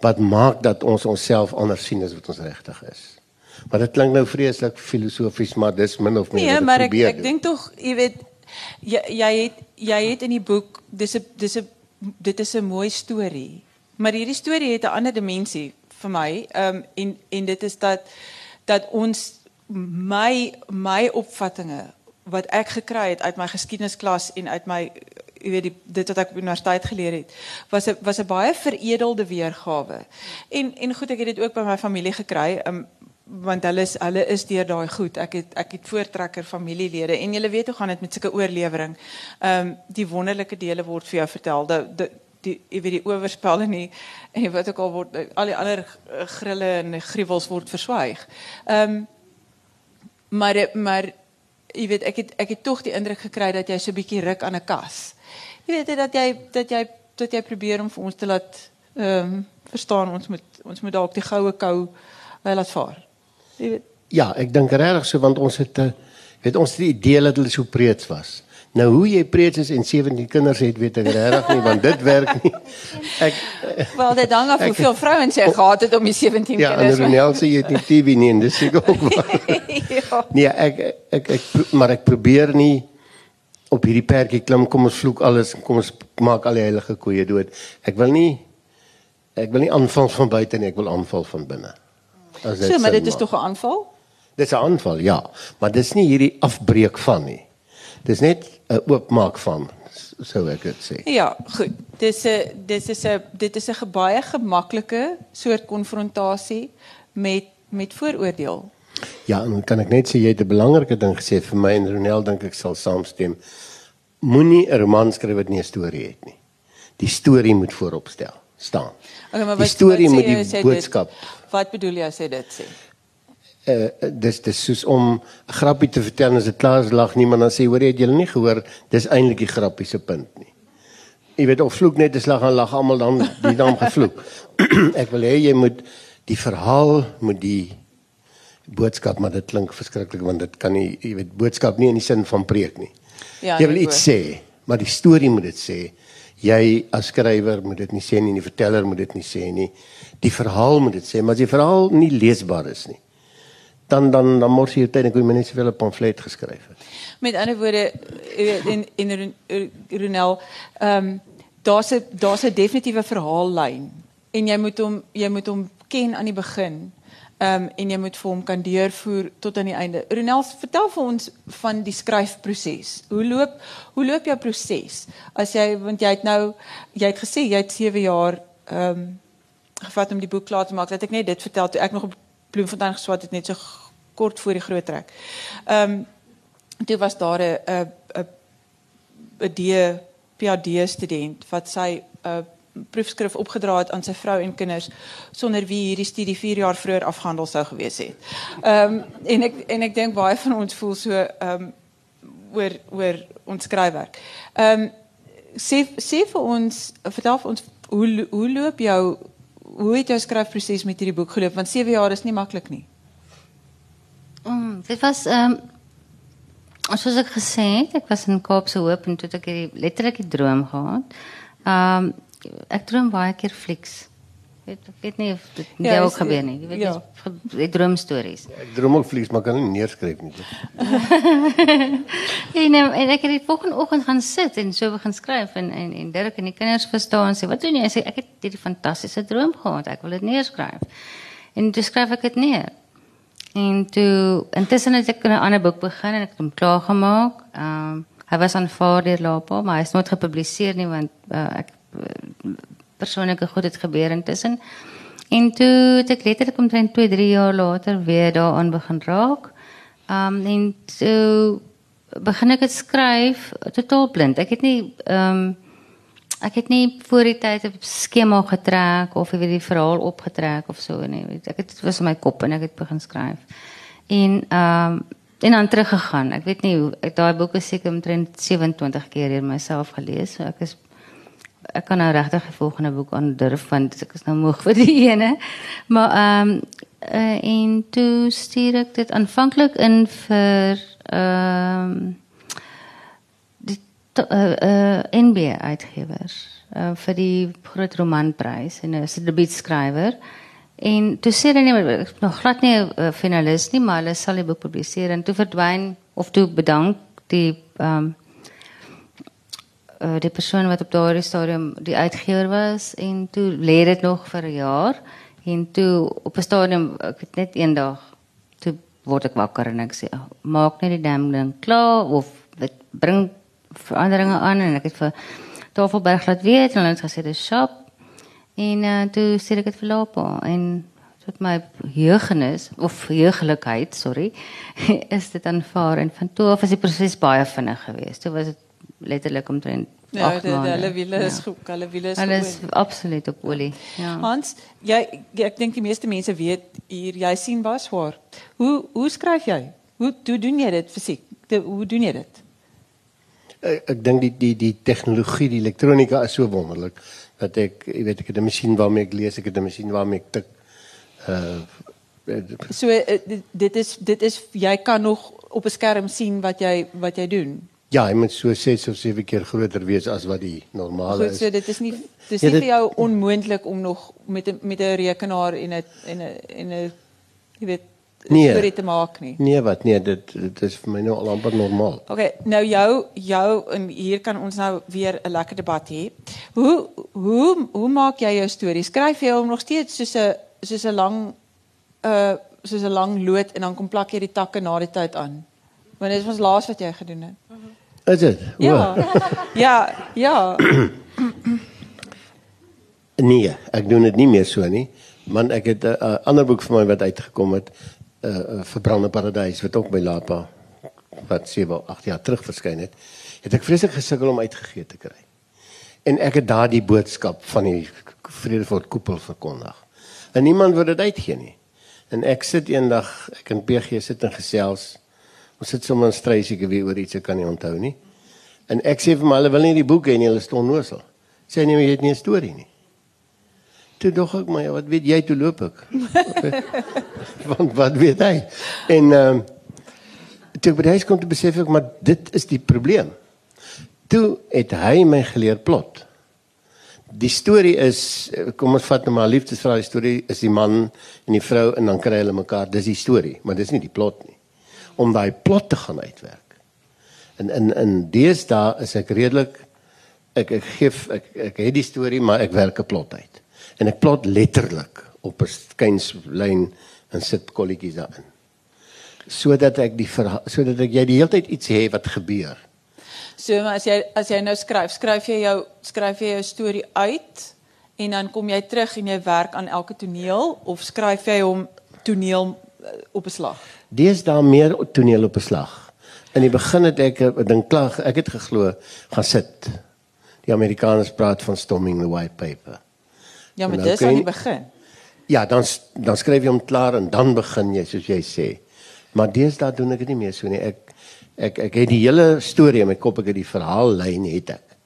wat maak dat ons onsself anders sien as wat ons regtig is. Maar dit klink nou vreeslik filosofies, maar dis min of meer Nee, wat maar ek probeer ek doen. dink tog, jy weet jy jy het jy het in die boek dis 'n dis 'n dit is 'n mooi storie. Maar hierdie storie het 'n ander dimensie vir my. Ehm um, en en dit is dat dat ons my my opvattinge wat ek gekry het uit my geskiedensklas en uit my jy weet die, dit wat ek op universiteit geleer het was 'n was 'n baie veredelde weergawe. En en goed ek het dit ook by my familie gekry. Um, want hulle is hulle is deur daai goed. Ek het ek het voortrekker familielede en jy weet hoe gaan dit met sulke oorlewering. Ehm um, die wonderlike dele word vir jou vertel. Dat die, jy weet die oorspel en die en die wat ook al word al die ander eh, grille en gruwels word verswyg. Ehm um, maar maar jy weet ek het ek het tog die indruk gekry dat jy so 'n bietjie ruk aan 'n kas. Jy weet dat jy dat jy dat jy probeer om vir ons te laat ehm um, verstaan ons moet ons moet dalk die goue kou uh, laat vaar. Jy weet Ja, ek dink regtig so want ons het 'n weet ons het die idee dat hulle so preets was. Nou hoe jy preets is en 17 kinders het, weet ek regtig nie want dit werk nie. Ek Wel, dit hang af hoeveel vrouens jy gehad het om die 17 ja, en kinders. Ronel sê jy het nie TV nie en dis seker ook waar. (laughs) ja. Nee, ek ek ek, ek maar ek probeer nie op hierdie perdjie klim kom ons vloek alles en kom ons maak al die heilige koeie dood. Ek wil nie ek wil nie aanval van buite nie, ek wil aanval van binne. So, maar sin dit is maak. tog 'n aanval? Dis 'n aanval, ja, maar dis nie hierdie afbreek van nie. Dis net 'n oopmaak van, sou ek dit sê. Ja, goed. Dis 'n dis is 'n dit is 'n baie gemaklike soort konfrontasie met met vooroordeel. Ja, en dan kan ek net sê jy het 'n belangrike ding gesê vir my en Ronel dink ek sal saamstem. Moenie 'n roman skryf wat nie 'n storie het nie. Die storie moet voorop stel, staan. Okay, maar die wat storie wat sê moet die jy boodskap Dit, wat bedoel jy as jy dit sê? Uh dis dis soos om 'n grappie te vertel en as dit klaar is lag niemand dan sê hoor jy het julle nie gehoor dis eintlik die grappie se punt nie. Jy weet of vloek net 'n slag en lag almal dan die naam gevloek. (clears throat) ek wil hê jy moet die verhaal moet die boodskap maar dit klink verskriklik want dit kan nie jy weet boodskap nie in die sin van preek nie. Ja, jy wil iets sê, maar die storie moet dit sê. Jy as skrywer moet dit nie sê nie, die verteller moet dit nie sê nie. Die verhaal moet dit sê, maar as die verhaal nie leesbaar is nie, dan dan dan mors jy tyd en kon jy net soveel 'n pamflet geskryf het. Met ander woorde in Ron- Ronel, ehm um, daar's 'n daar's 'n definitiewe verhaallyn en jy moet hom jy moet hom ken aan die begin. Ehm um, en jy moet vir hom kan deurvoer tot aan die einde. Ronel, vertel vir ons van die skryfproses. Hoe loop hoe loop jou proses? As jy want jy het nou jy het gesê jy het 7 jaar ehm um, gevat om die boek klaar te maak. Dat ek net dit vertel toe ek nog op Bloemfontein geswat het net so kort voor die groot trek. Ehm um, toe was daar 'n 'n 'n D PhD student wat sy 'n proefskrif opgedra het aan sy vrou en kinders sonder wie hierdie studie 4 jaar vroeër afgehandel sou gewees het. Ehm um, en ek en ek dink baie van ons voel so ehm um, oor oor ons skryfwerk. Ehm um, sê sê vir ons, vertel vir ons hoe hoe loop jou hoe het jou skryfproses met hierdie boek geloop? Want 7 jaar is nie maklik nie. Mm, dit was ehm um, soos ek gesê het, ek was in Kaapse Hoop en toe het ek letterlik die droom gehad. Ehm um, ek droom baie keer flieks. Weet, ek weet nie of dit Ja, jou is- gebeur nie. Jy weet ja. droomstories. Ek droom ook vlieg, maar kan nie neerskryf nie. (laughs) En, um, en ek het die volgende oggend gaan sit en so begin skryf en en en Dirk en die kinders verstaan sê wat doen jy? Hy sê ek het hierdie fantastiese droom gehad. Ek wil dit neerskryf. En toe skryf ek dit neer. En toe intussen het ek 'n ander boek begin en ek het hom klaar gemaak. Ehm um, hy was aanvaar deur Lapa, maar hy is nooit gepubliseer nie want uh, ek uh, persoonlike goed het gebeur intussen. En toe het ek letterlik omtrent 2, 3 jaar later weer daaraan begin raak. Um, en toe begin ek dit skryf totaal blind. Ek het nie um, ek het nie voor die tyd 'n skema getrek of jy weet die verhaal opgetrek of so nie. Weet, ek het dit was in my kop en ek het begin skryf. En um, en dan teruggegaan. Ek weet nie hoe ek daai boek is seker omtrent 27 keer deur myself gelees. So ek is ek kan nou regtig die volgende boek aandurf want ek is nou moeg (laughs) vir die ene. Maar ehm um, uh, en toe stuur ek dit aanvanklik in vir ehm um, die uh, uh, NB uitgewers uh, vir die groot romanprys en 'n debuutskrywer. En toe sê hulle nee, is nog glad nie 'n uh, finalis nie, maar hulle sal die boek publiseer en toe verdwyn of toe bedank die ehm uh, die persoon wat op daardie stadium die uitgewer was en toe lê dit nog vir 'n jaar en toe op 'n stadium ek het net eendag toe word ek wakker en ek sê maak net die damn ding klaar of dit bring veranderinge aan en ek het vir Tafelberg laat weet en hulle het gesê dis shop en uh, toe sê ek dit vir en tot my jeugenis of jeuglikheid, sorry, (laughs) is dit aanvaar en van toe af is die proses baie vinnig geweest. Toe was dit letterlik omtrent Ja, 8 de, de, maande. hulle wiele is Ja. goed, hulle wiele is Hulle is absoluut op olie. Ja. Hans, jy ek dink die meeste mense weet hier jy sien baie swaar. Hoe hoe skryf jy? Hoe hoe doen jy dit fisiek? Hoe doen jy dit? Ek, ek dink die die die tegnologie, die elektronika is so wonderlik dat ek, jy weet, ek het 'n masjien waarmee ek lees, ek het 'n masjien waarmee ek tik. Uh So eh, dit, dit is dit is jy kan nog op 'n skerm sien wat jy wat jy doen. Ja, hy moet so 6 of 7 keer groter wees as wat die normale Goed, is. so dit is nie dis Ja, nie dit- vir jou onmoontlik om nog met 'n met 'n rekenaar en 'n en 'n en 'n jy weet Nee. storie te maak nie. Nee, wat nee, dit dit is vir my nou al amper normaal. Okay, nou jou jou en hier kan ons nou weer 'n lekker debat hê. Hoe hoe hoe maak jy jou storie? Skryf jy hom nog steeds soos 'n soos 'n lang uh soos 'n lang lood en dan kom plak jy die takke na die tyd aan? Want dit was laas wat jy gedoen het. Is dit? Ja. (laughs) Ja, ja. (clears throat) Nee, ek doen dit nie meer so nie. Man, ek het 'n uh, ander boek vir my wat uitgekom het, 'n uh, uh, Verbrande Paradys wat ook by Lapa wat 7 8 jaar terug verskyn het. Het ek vreeslik gesukkel om uitgegee te kry. En ek het daardie boodskap van die Vredefort koepel verkondig. En niemand wil dit uitgee nie. En ek sit eendag, ek en PG sit en gesels. Ons sit sommer in stryd seker weer oor iets ek kan nie onthou nie. En ek sê vir my hulle wil nie die boek hê nie, hulle staan nosel. Sê nee, maar jy het nie 'n storie nie. Toe dog ek ja, wat weet jy toe loop ek? (laughs) Want wat weet hy? En ehm um, toe ek by die huis kom te besef ek maar dit is die probleem. Toe het hy my geleer plot. Die storie is kom ons vat nou maar die storie is die man en die vrou en dan kry hulle mekaar. Dis die storie, maar dis nie die plot nie. Om daai plot te gaan uitwerk. En in in deesdae is ek redelik ek ek gee ek ek het die storie maar ek werk 'n plot uit. En ek plot letterlik op 'n skynslyn en sit kolletjies daarin. Sodat ek die sodat ek jy die hele tyd iets hê wat gebeur. So maar as jy as jy nou skryf, skryf jy jou skryf jy jou storie uit en dan kom jy terug en jy werk aan elke toneel of skryf jy hom toneel eh, op 'n slag? Deesdae meer toneel op 'n slag. In die begin het ek 'n ding klaar, ek het geglo gaan sit. Die Amerikaners praat van storming the white paper. Ja, maar Nou dis aan die begin. Ja, dan dan skryf jy hom klaar en dan begin jy soos jy sê. Maar deesdae doen ek dit nie meer so nie. Ek ek ek het die hele storie in my kop, ek het die verhaallyn het ek.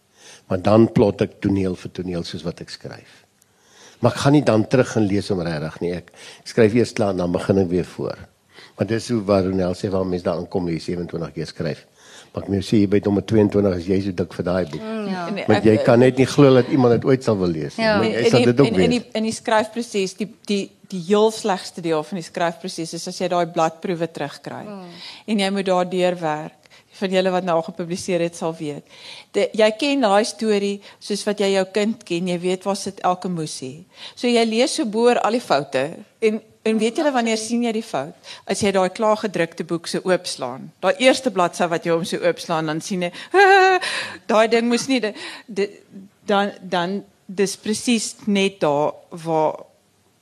Maar dan plot ek toneel vir toneel soos wat ek skryf. Maar ek gaan nie dan terug en lees om regtig nie. Ek, ek skryf eers klaar en dan begin ek weer voor. Maar dis hoe Waronel sê waar mense daarin kom jy 27 keer skryf. Maar ek moet sê jy by nommer 22 is jy so dik vir daai boek. Mm, ja. En- Want jy kan net nie glo dat iemand dit ooit sal wil lees nie. Ja. Maar En jy sal dit ook in, in die weet. in die skryfproses die die die heel slegste deel van die skryfproses is as jy daai bladproewe terugkry. Hmm. En jy moet daardeur werk. Van julle wat nou al gepubliseer het sal weet. De, jy ken daai storie soos wat jy jou kind ken. Jy weet waar sit elke moesie. So jy lees so boor al die foute en en weet julle wanneer sien jy die fout? As jy daai klaargedrukte boek se oopslaan. Daai eerste bladsy wat jy hom so oopslaan dan sien jy daai ding moes nie di- di- dan dan dis presies net daar waar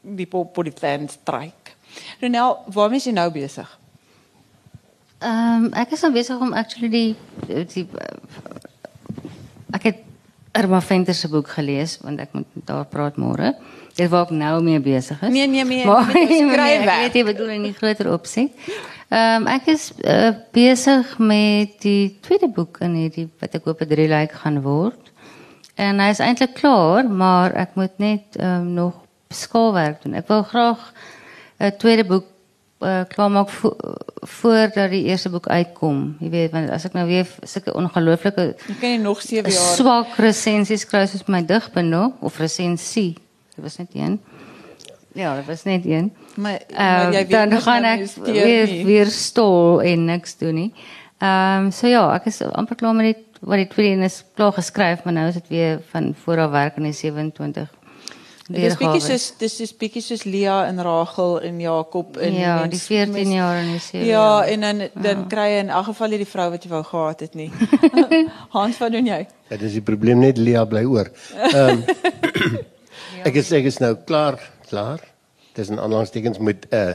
die popolitan stryk. Renel, waarmee is jy nou besig? Ehm um, ek is nou besig om actually die die ek het Irma Venter se boek gelees want ek moet daar praat môre. Dit waar ek nou mee besig is. Nee, nee, nee, maar met jou nee, (laughs) skryfwerk. ek weet jy bedoel in die groter opsig. Ehm um, ek is uh, besig met die tweede boek in hierdie wat ek hoop 'n drie lyk gaan word. En hy is eintlik klaar, maar ek moet net ehm um, nog skaalwerk doen. Ek wil graag 'n tweede boek uh, klaarmaak vo voordat die eerste boek uitkom. Jy weet, want as ek nou weer sulke ongelooflike Jy kan nie nog 7 jaar swak resensies skryf soos my digbundel of resensie. Dit was net een. Ja, dit was net een. maar, maar weet dan gaan ek weer nie. weer stol en niks doen nie. Ehm so ja, ek is amper klaar met die wat die tweede een is klaar geskryf, maar nou is dit weer van voor af werk in die 27. Dit is bietjie soos dis is bietjie soos Lia en Rachel en Jakob en Ja, mens- die 14 mens- jaar en die 7 Ja, jaar. en dan dan kry jy in elk geval nie die vrou wat jy wou gehad het nie. (laughs) Hans, wat doen jy? Ja, dis die probleem net Lia bly oor. Ehm Ek is ek is nou klaar, klaar. Dis 'n aanhalingstekens met 'n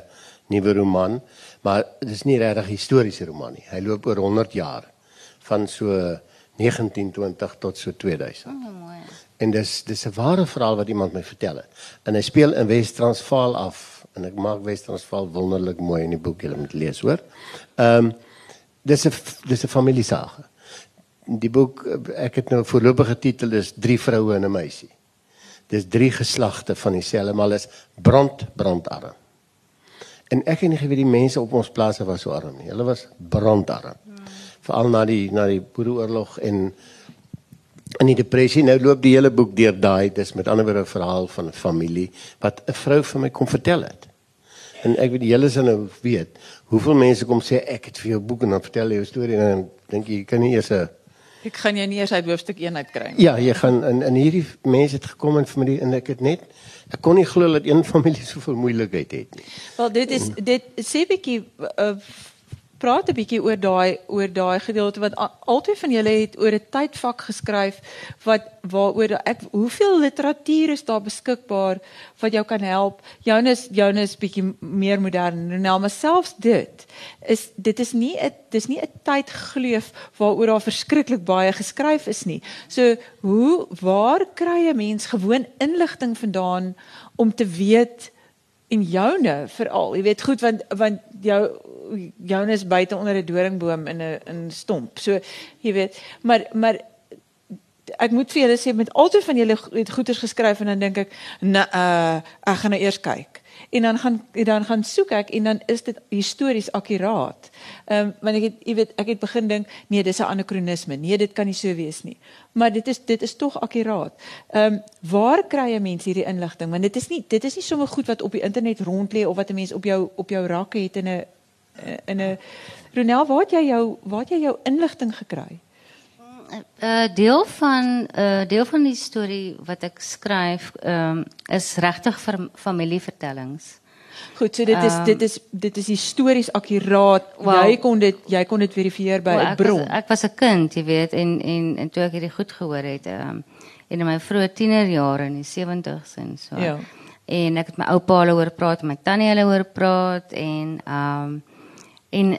nuwe roman, maar dis nie regtig 'n historiese roman nie. Hy loop oor 100 jaar van so 1920 tot so 2000. Oh, mooi. En dis dis 'n ware verhaal wat iemand my vertel het. En hy speel in Wes-Transvaal af en ek maak Wes-Transvaal wonderlik mooi in die boek, jy moet lees, hoor. Ehm um, dis 'n dis 'n familiesage. Die boek ek het nou voorlopige titel is Drie vroue en 'n meisie. Dis drie geslagte van dieselfde maar is brand brandarm. En ek het nie geweet die mense op ons plase was so arm nie. Hulle was brandarm. Veral na die na die Boereoorlog en in die depressie nou loop die hele boek deur daai dis met ander woorde 'n verhaal van 'n familie wat 'n vrou vir my kom vertel het. En ek weet julle sal nou weet hoeveel mense kom sê ek het vir jou boek en dan vertel jy jou storie en dan dink jy jy kan nie eers 'n Ek gaan jou nie eers uit hoofstuk 1 uitkry nie. Ja, jy gaan in in hierdie mense het gekom en vir my en ek het net ek kon nie glo dat een (laughs) familie soveel moeilikheid het nie. Wel dit is dit sê bietjie uh, praat 'n bietjie oor daai oor daai gedeelte wat albei van julle het oor 'n tydvak geskryf wat waaroor ek hoeveel literatuur is daar beskikbaar wat jou kan help. Joune joune is bietjie meer modern. Nou maar selfs dit is dit is nie 'n dis nie 'n tydgleuf waaroor daar verskriklik baie geskryf is nie. So hoe waar kry 'n mens gewoon inligting vandaan om te weet en joune veral. Jy weet goed want want jou joune is buite onder 'n doringboom in 'n in stomp. So jy weet, maar maar ek moet vir julle sê met altyd van julle het goeders geskryf en dan dink ek, nee, uh, ek gaan nou eers kyk. En dan gaan dan gaan soek ek en dan is dit histories akkuraat. Ehm um, want ek het jy weet ek het begin dink nee dis 'n anakronisme. Nee dit kan nie so wees nie. Maar dit is dit is tog akkuraat. Ehm um, waar kry 'n mens hierdie inligting? Want dit is nie dit is nie sommer goed wat op die internet rond lê of wat 'n mens op jou op jou rakke het in 'n in 'n Ronel, waar het jy jou waar het jy jou inligting gekry? Uh deel van uh deel van die storie wat ek skryf ehm um, is vir familievertellings. Goed, so dit is Ehm, dit is dit is histories akkuraat. Wel- jy kon dit jy kon dit verifieer by 'n bron. ek was 'n kind, jy weet, en en en toe ek hierdie goed gehoor het, um, in my vroeë tienerjare in die 70s en so. Ja. En ek het my oupa hulle hoor praat, my tannie hulle hoor praat en um, en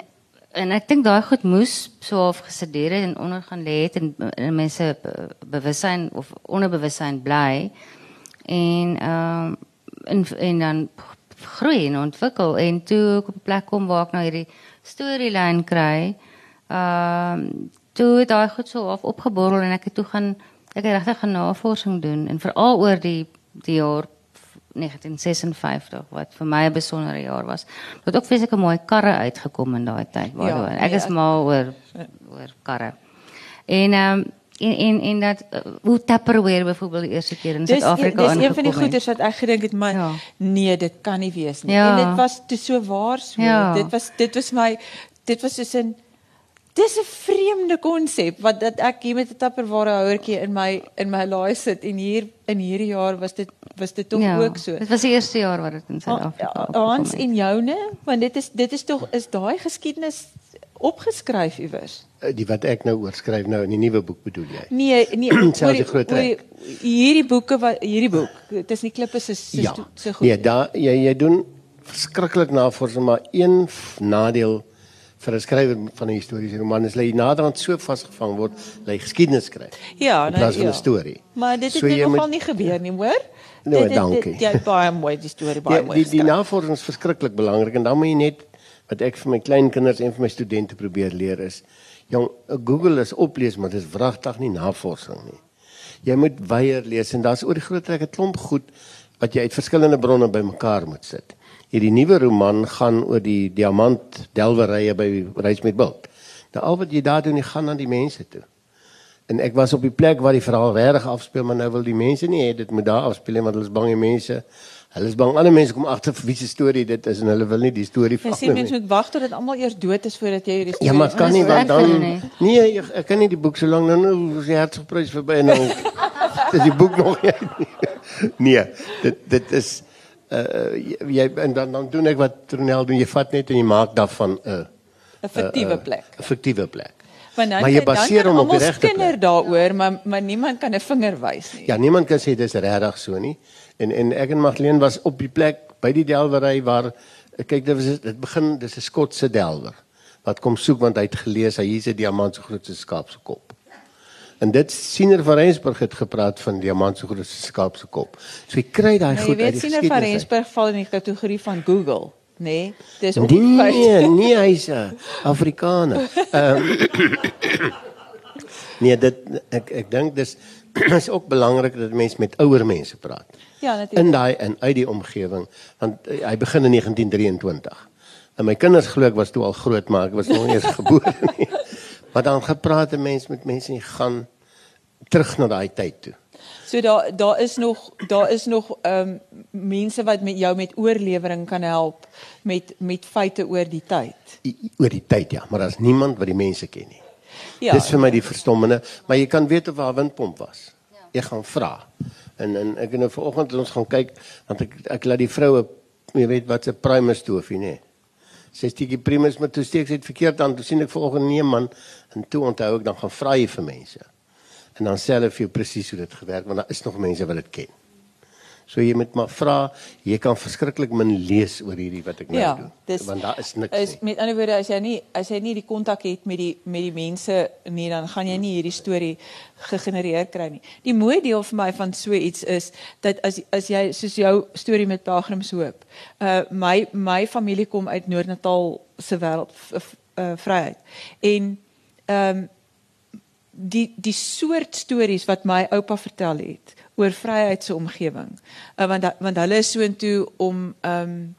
en ek dink daai goed moes so half gesedeer het en onder gaan lê het en, en mense be- bewussyn of onderbewussyn bly. En ehm um, en en dan groei en ontwikkel en toe ek op 'n plek kom waar ek nou hierdie storielyn kry. Ehm um, toe het daai goed so half opgeborrel en ek het toe gaan ek het regtig 'n navorsing doen en veral oor die die jaar 1956 wat vir my 'n besondere jaar was. Wat ook fisieke mooi karre uitgekom in daai tyd. Waardoor Ja, ek nee, is ek- mal oor oor karre. En ehm um, en en en dat uh, hoe Tupperware byvoorbeeld die eerste keer in Suid-Afrika dis een van die aangekom het. goeders wat ek gedink het maar Ja. nee, dit kan nie wees nie. Ja. En dit was te so waar so. Ja. Dit was dit was my dit was soos 'n dis 'n vreemde konsep wat dat ek hier met 'n Tupperware houertjie in my in my laai sit en hier in hierdie jaar was dit was dit tog ja, ook so. Dit was die eerste jaar wat dit in Suid-Afrika Ah, Hans het. en joune, want dit is dit is tog is daai geskiedenis opgeskryf iewers. Eh, Die wat ek nou oorskryf nou in die nuwe boek bedoel jy? Nee, nee, (clears throat) Selfs oor die groot trek. hierdie boeke wat hierdie boek, dit is nie klippe se se Ja. se goed. Nee, daar jy jy doen verskriklik navorsing, maar een nadeel vir 'n skrywer van 'n historiese roman is dat jy naderhand so vasgevang word, dat jy geskiedenis skryf. Ja, in plaas van ja. 'n storie. Maar dit het So jy nogal moet- nie gebeur nie, hoor? Nee, Dit- dit- dankie. dit- Ja, baie mooi die storie, baie Die mooi. die, die navorsing is verskriklik belangrik en dan moet jy net wat ek vir my kleinkinders en vir my studente probeer leer is, jong, Google is oplees, maar dis wragtig nie navorsing nie. Jy moet weier lees en daar's oor die groot trek 'n klomp goed wat jy uit verskillende bronne bymekaar moet sit. Hierdie nuwe roman gaan oor die diamant delwerye by Reis met Bult. Nou al wat jy daar doen, jy gaan na die mense toe. En ek was op die plek waar die verhaal regtig afspeel, maar nou wil die mense nie hê dit moet daar afspeel nie, want hulle is bang die mense Hulle is bang ander mense kom agter vir wie se storie dit is en hulle wil nie die storie Jy van sien mense moet wag tot dit almal eers dood is voordat jy hierdie storie Ja, maar kan nie want dan hulle Nee, ek, ek kan nie die boek so lank nou nou is die hertsprys verby en nou (laughs) is die boek nog nie. (laughs) nie. Nee, dit dit is uh jy en dan dan doen ek wat Tronel doen, jy vat net en jy maak daarvan 'n 'n 'n fiktiewe plek. 'n fiktiewe plek. Want dan maar jy baseer hom op die regte plek. daaroor, maar maar niemand kan 'n vinger wys nie. Ja, niemand kan sê dis regtig so nie. En en ek en Magdalene was op die plek by die delwery waar kyk dit was dit begin dis 'n Skotse delwer wat kom soek want hy het gelees hy hier's 'n diamant so groot so 'n skaap se kop. En dit Siener van Rensburg het gepraat van diamant so groot so 'n skaap se kop. So jy kry daai jy goed uit weet die sien van geskiedenis. uit. Rensburg val in die kategorie van Google, nê? Nee? Dis op die Nee, feit. nee, hy's 'n Afrikaner. Ehm Nee, dit ek ek dink dis (clears throat) is ook belangrik dat mense met ouer mense praat. Ja, natuurlik. In daai en uit die omgewing want uh, hy begin in 1923. En my kinders glo ek was toe al groot, maar ek was nog nie eens (laughs) gebore nie. Maar dan gepraat 'n mens met mense en jy gaan terug na daai tyd toe. So daar daar is nog daar is nog ehm um, mense wat met jou met oorlewering kan help met met feite oor die tyd. Oor die tyd ja, maar daar's niemand wat die mense ken nie. Ja. Dis vir my die verstommende, maar jy kan weet of haar windpomp was. Ja. Jy gaan vra. En en ek nou vanoggend ons gaan kyk want ek ek laat die vroue jy weet wat 'n primus stofie nê. Sy steekie primus maar toe steek sy dit verkeerd aan. Toe sien ek vanoggend nee man en toe onthou ek dan gaan vra jy vir mense. En dan sê hulle vir jou presies hoe dit gewerk want daar is nog mense wat dit ken. So jy moet maar vra, jy kan verskriklik min lees oor hierdie wat ek nou ja, doen. dis want daar is niks is, nie. Met ander woorde as jy nie as jy nie die kontak het met die met die mense nie, dan gaan jy nie hierdie storie gegenereer kry nie. Die mooi deel vir my van so iets is dat as as jy soos jou storie met Pelgrimshoop. Uh my my familie kom uit Noord-Natal se wêreld uh, vryheid. En ehm um, die die soort stories wat my oupa vertel het oor vryheid se omgewing. Uh, want da- want hulle is soontoe om ehm um,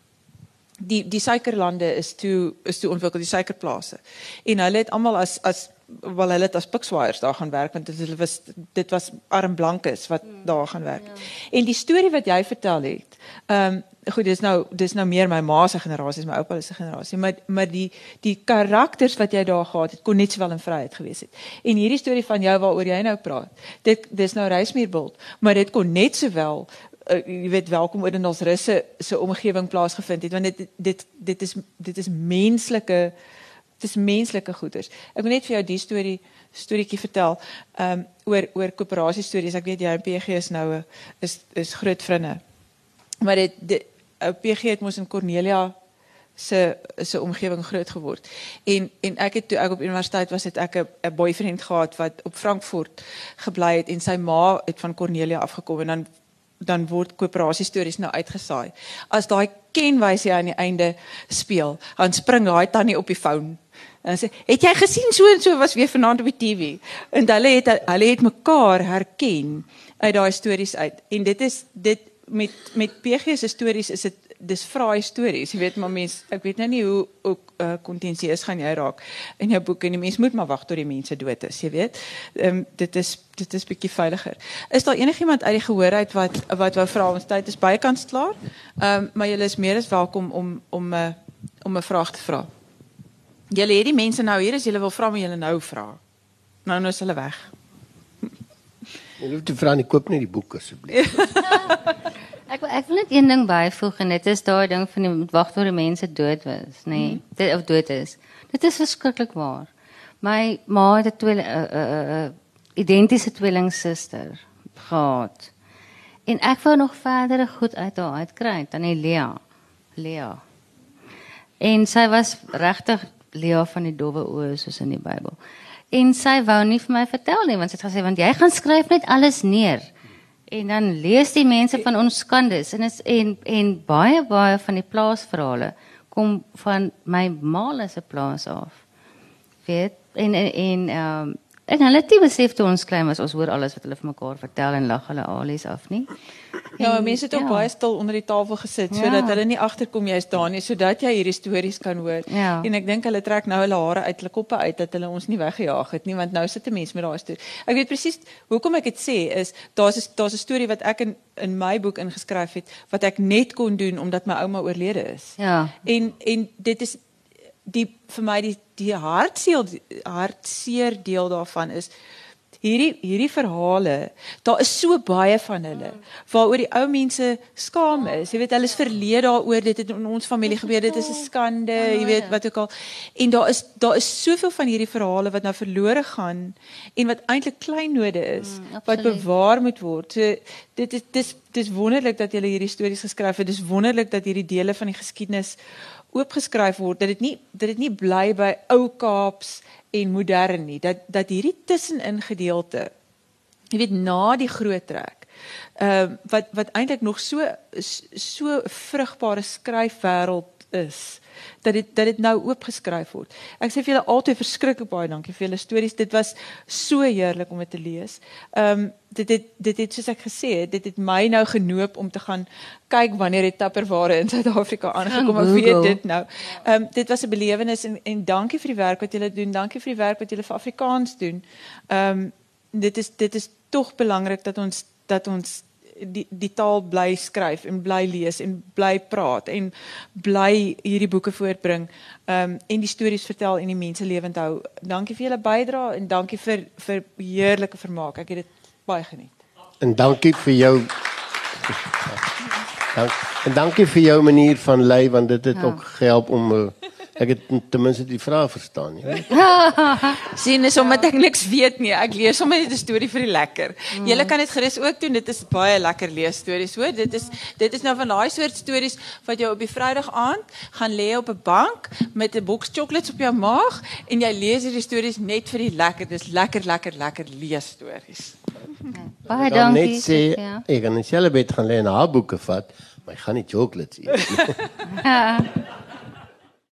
die die suikerlande is toe is toe ontwikkel die suikerplase. En hulle het almal as as wel hulle het as pikswaaiers daar gaan werk want dit hulle was dit was arm blankes wat mm, daar gaan werk. Ja. En die storie wat jy vertel het. Ehm um, goed, dis nou dis nou meer my ma se generasie, my oupa se generasie, maar maar die die karakters wat jy daar gehad het kon net sowel in vryheid gewees het. En hierdie storie van jou waaroor jy nou praat. Dit dis nou Reismuurbult, maar dit kon net sowel uh, jy weet welkom ons russe se omgewing plaasgevind het want dit dit dit is dit is menslike dit is menslike goeders. Ek wil net vir jou die storie storieetjie vertel ehm um, oor oor koöperasie stories. Ek weet jy en PG is nou 'n is is groot vriende. Maar dit ou PG het mos in Cornelia se se omgewing groot geword. En en ek het toe ek op universiteit was het ek 'n boyfriend gehad wat op Frankfurt gebly het en sy ma het van Cornelia afgekom en dan dan word koöperasie stories nou uitgesaai. As daai kenwysie aan die einde speel, dan spring daai tannie op die foon En sê, "Het jy gesien so en so was weer vanaand op die TV?" En hulle het hulle het mekaar herken uit daai stories uit. En dit is dit met met PG se stories is dit dis vraai stories. Jy weet maar mens, ek weet nou nie hoe hoe uh, kontensieus gaan jy raak in jou boek en die mens moet maar wag tot die mense dood is, jy weet. Ehm um, dit is dit is bietjie veiliger. Is daar enigiemand uit die gehoor uit wat wat wou vra ons tyd is bykans klaar? Ehm um, maar julle is meer as welkom om om 'n uh, om 'n vraag te vra. Julle het die mense nou hier as julle wil vra, maar julle nou vra. Nou nou is hulle weg. Jy hoef te vra nie koop net die boek asseblief. (laughs) Ek wil ek wil net een ding byvoeg en dit is daai ding van die wag tot die mense dood was, nê? Nee, mm. Dit of dood is. Dit is verskriklik waar. My ma het 'n tweeling 'n uh, uh, uh, identiese tweelingsuster gehad. En ek wou nog verder goed uit haar uitkry dan die Lea. Lea. En sy was regtig Lea van die dowwe oë soos in die Bybel. En sy wou nie vir my vertel nie want sy het gesê want jy gaan skryf net alles neer. En dan lees die mense van ons skandes en is en en baie baie van die plaasverhale kom van my ma se plaas af. Weet en en ehm um, En hulle het nie besef toe ons klein was, ons hoor alles wat hulle vir mekaar vertel en lag hulle alies af nie. Ja, en, mense het ook ja. baie stil onder die tafel gesit ja. sodat hulle nie agterkom jy's daar nie, sodat jy hierdie stories kan hoor. Ja. En ek dink hulle trek nou hulle hare uit hulle koppe uit dat hulle ons nie weggejaag het nie, want nou sit 'n mens met daai storie. Ek weet presies hoekom ek dit sê is daar's 'n daar's 'n storie wat ek in in my boek ingeskryf het wat ek net kon doen omdat my ouma oorlede is. Ja. En en dit is die vir my die die hartseer hartseer deel daarvan is hierdie hierdie verhale daar is so baie van hulle waaroor die ou mense skaam is. Jy weet hulle is verleed daaroor dit het in ons familie gebeur dit is 'n skande jy weet wat ook al. En daar is daar is soveel van hierdie verhale wat nou verlore gaan en wat eintlik kleinode is mm, wat bewaar moet word. So dit is dis dis wonderlik dat jy hierdie stories geskryf het. Dis wonderlik dat hierdie dele van die geskiedenis oopgeskryf word dat dit nie dat dit nie bly by ou Kaaps en modern nie dat dat hierdie tussenin gedeelte jy weet na die groot trek ehm uh, wat wat eintlik nog so so vrugbare skryfwêreld is dat dit dat dit nou oopgeskryf word. Ek sê vir julle altyd verskriklik baie dankie vir julle stories. Dit was so heerlik om dit te lees. Ehm um, dit het dit het soos ek gesê het, dit het my nou genoop om te gaan kyk wanneer het Tupperware in Suid-Afrika aangekom. Ek weet dit nou. Ehm um, dit was 'n belewenis en en dankie vir die werk wat julle doen. Dankie vir die werk wat julle vir Afrikaans doen. Ehm um, dit is dit is tog belangrik dat ons dat ons die die taal bly skryf en bly lees en bly praat en bly hierdie boeke voortbring um, en die stories vertel en die mense lewend hou. Dankie vir julle bydrae en dankie vir vir heerlike vermaak. Ek het dit baie geniet. En dankie vir jou (laughs) Dank, en dankie vir jou manier van lei want dit het ja. ook gehelp om uh, Ek het ten minste die vraag verstaan, jy weet. (laughs) Sien, is omdat ek niks weet nie. Ek lees sommer net 'n storie vir die lekker. Mm. Julle kan dit gerus ook doen. Dit is baie lekker lees stories, hoor. Dit is dit is nou van daai soort stories wat jy op die Vrydag aand gaan lê op 'n bank met 'n boks chocolates op jou maag en jy lees hierdie stories net vir die lekker. Dis lekker, lekker, lekker lees stories. (laughs) Baie dankie. Net sê, ja. ek gaan net selfe bed gaan lê en haar boeke vat, maar ek gaan nie chocolates eet nie. (laughs)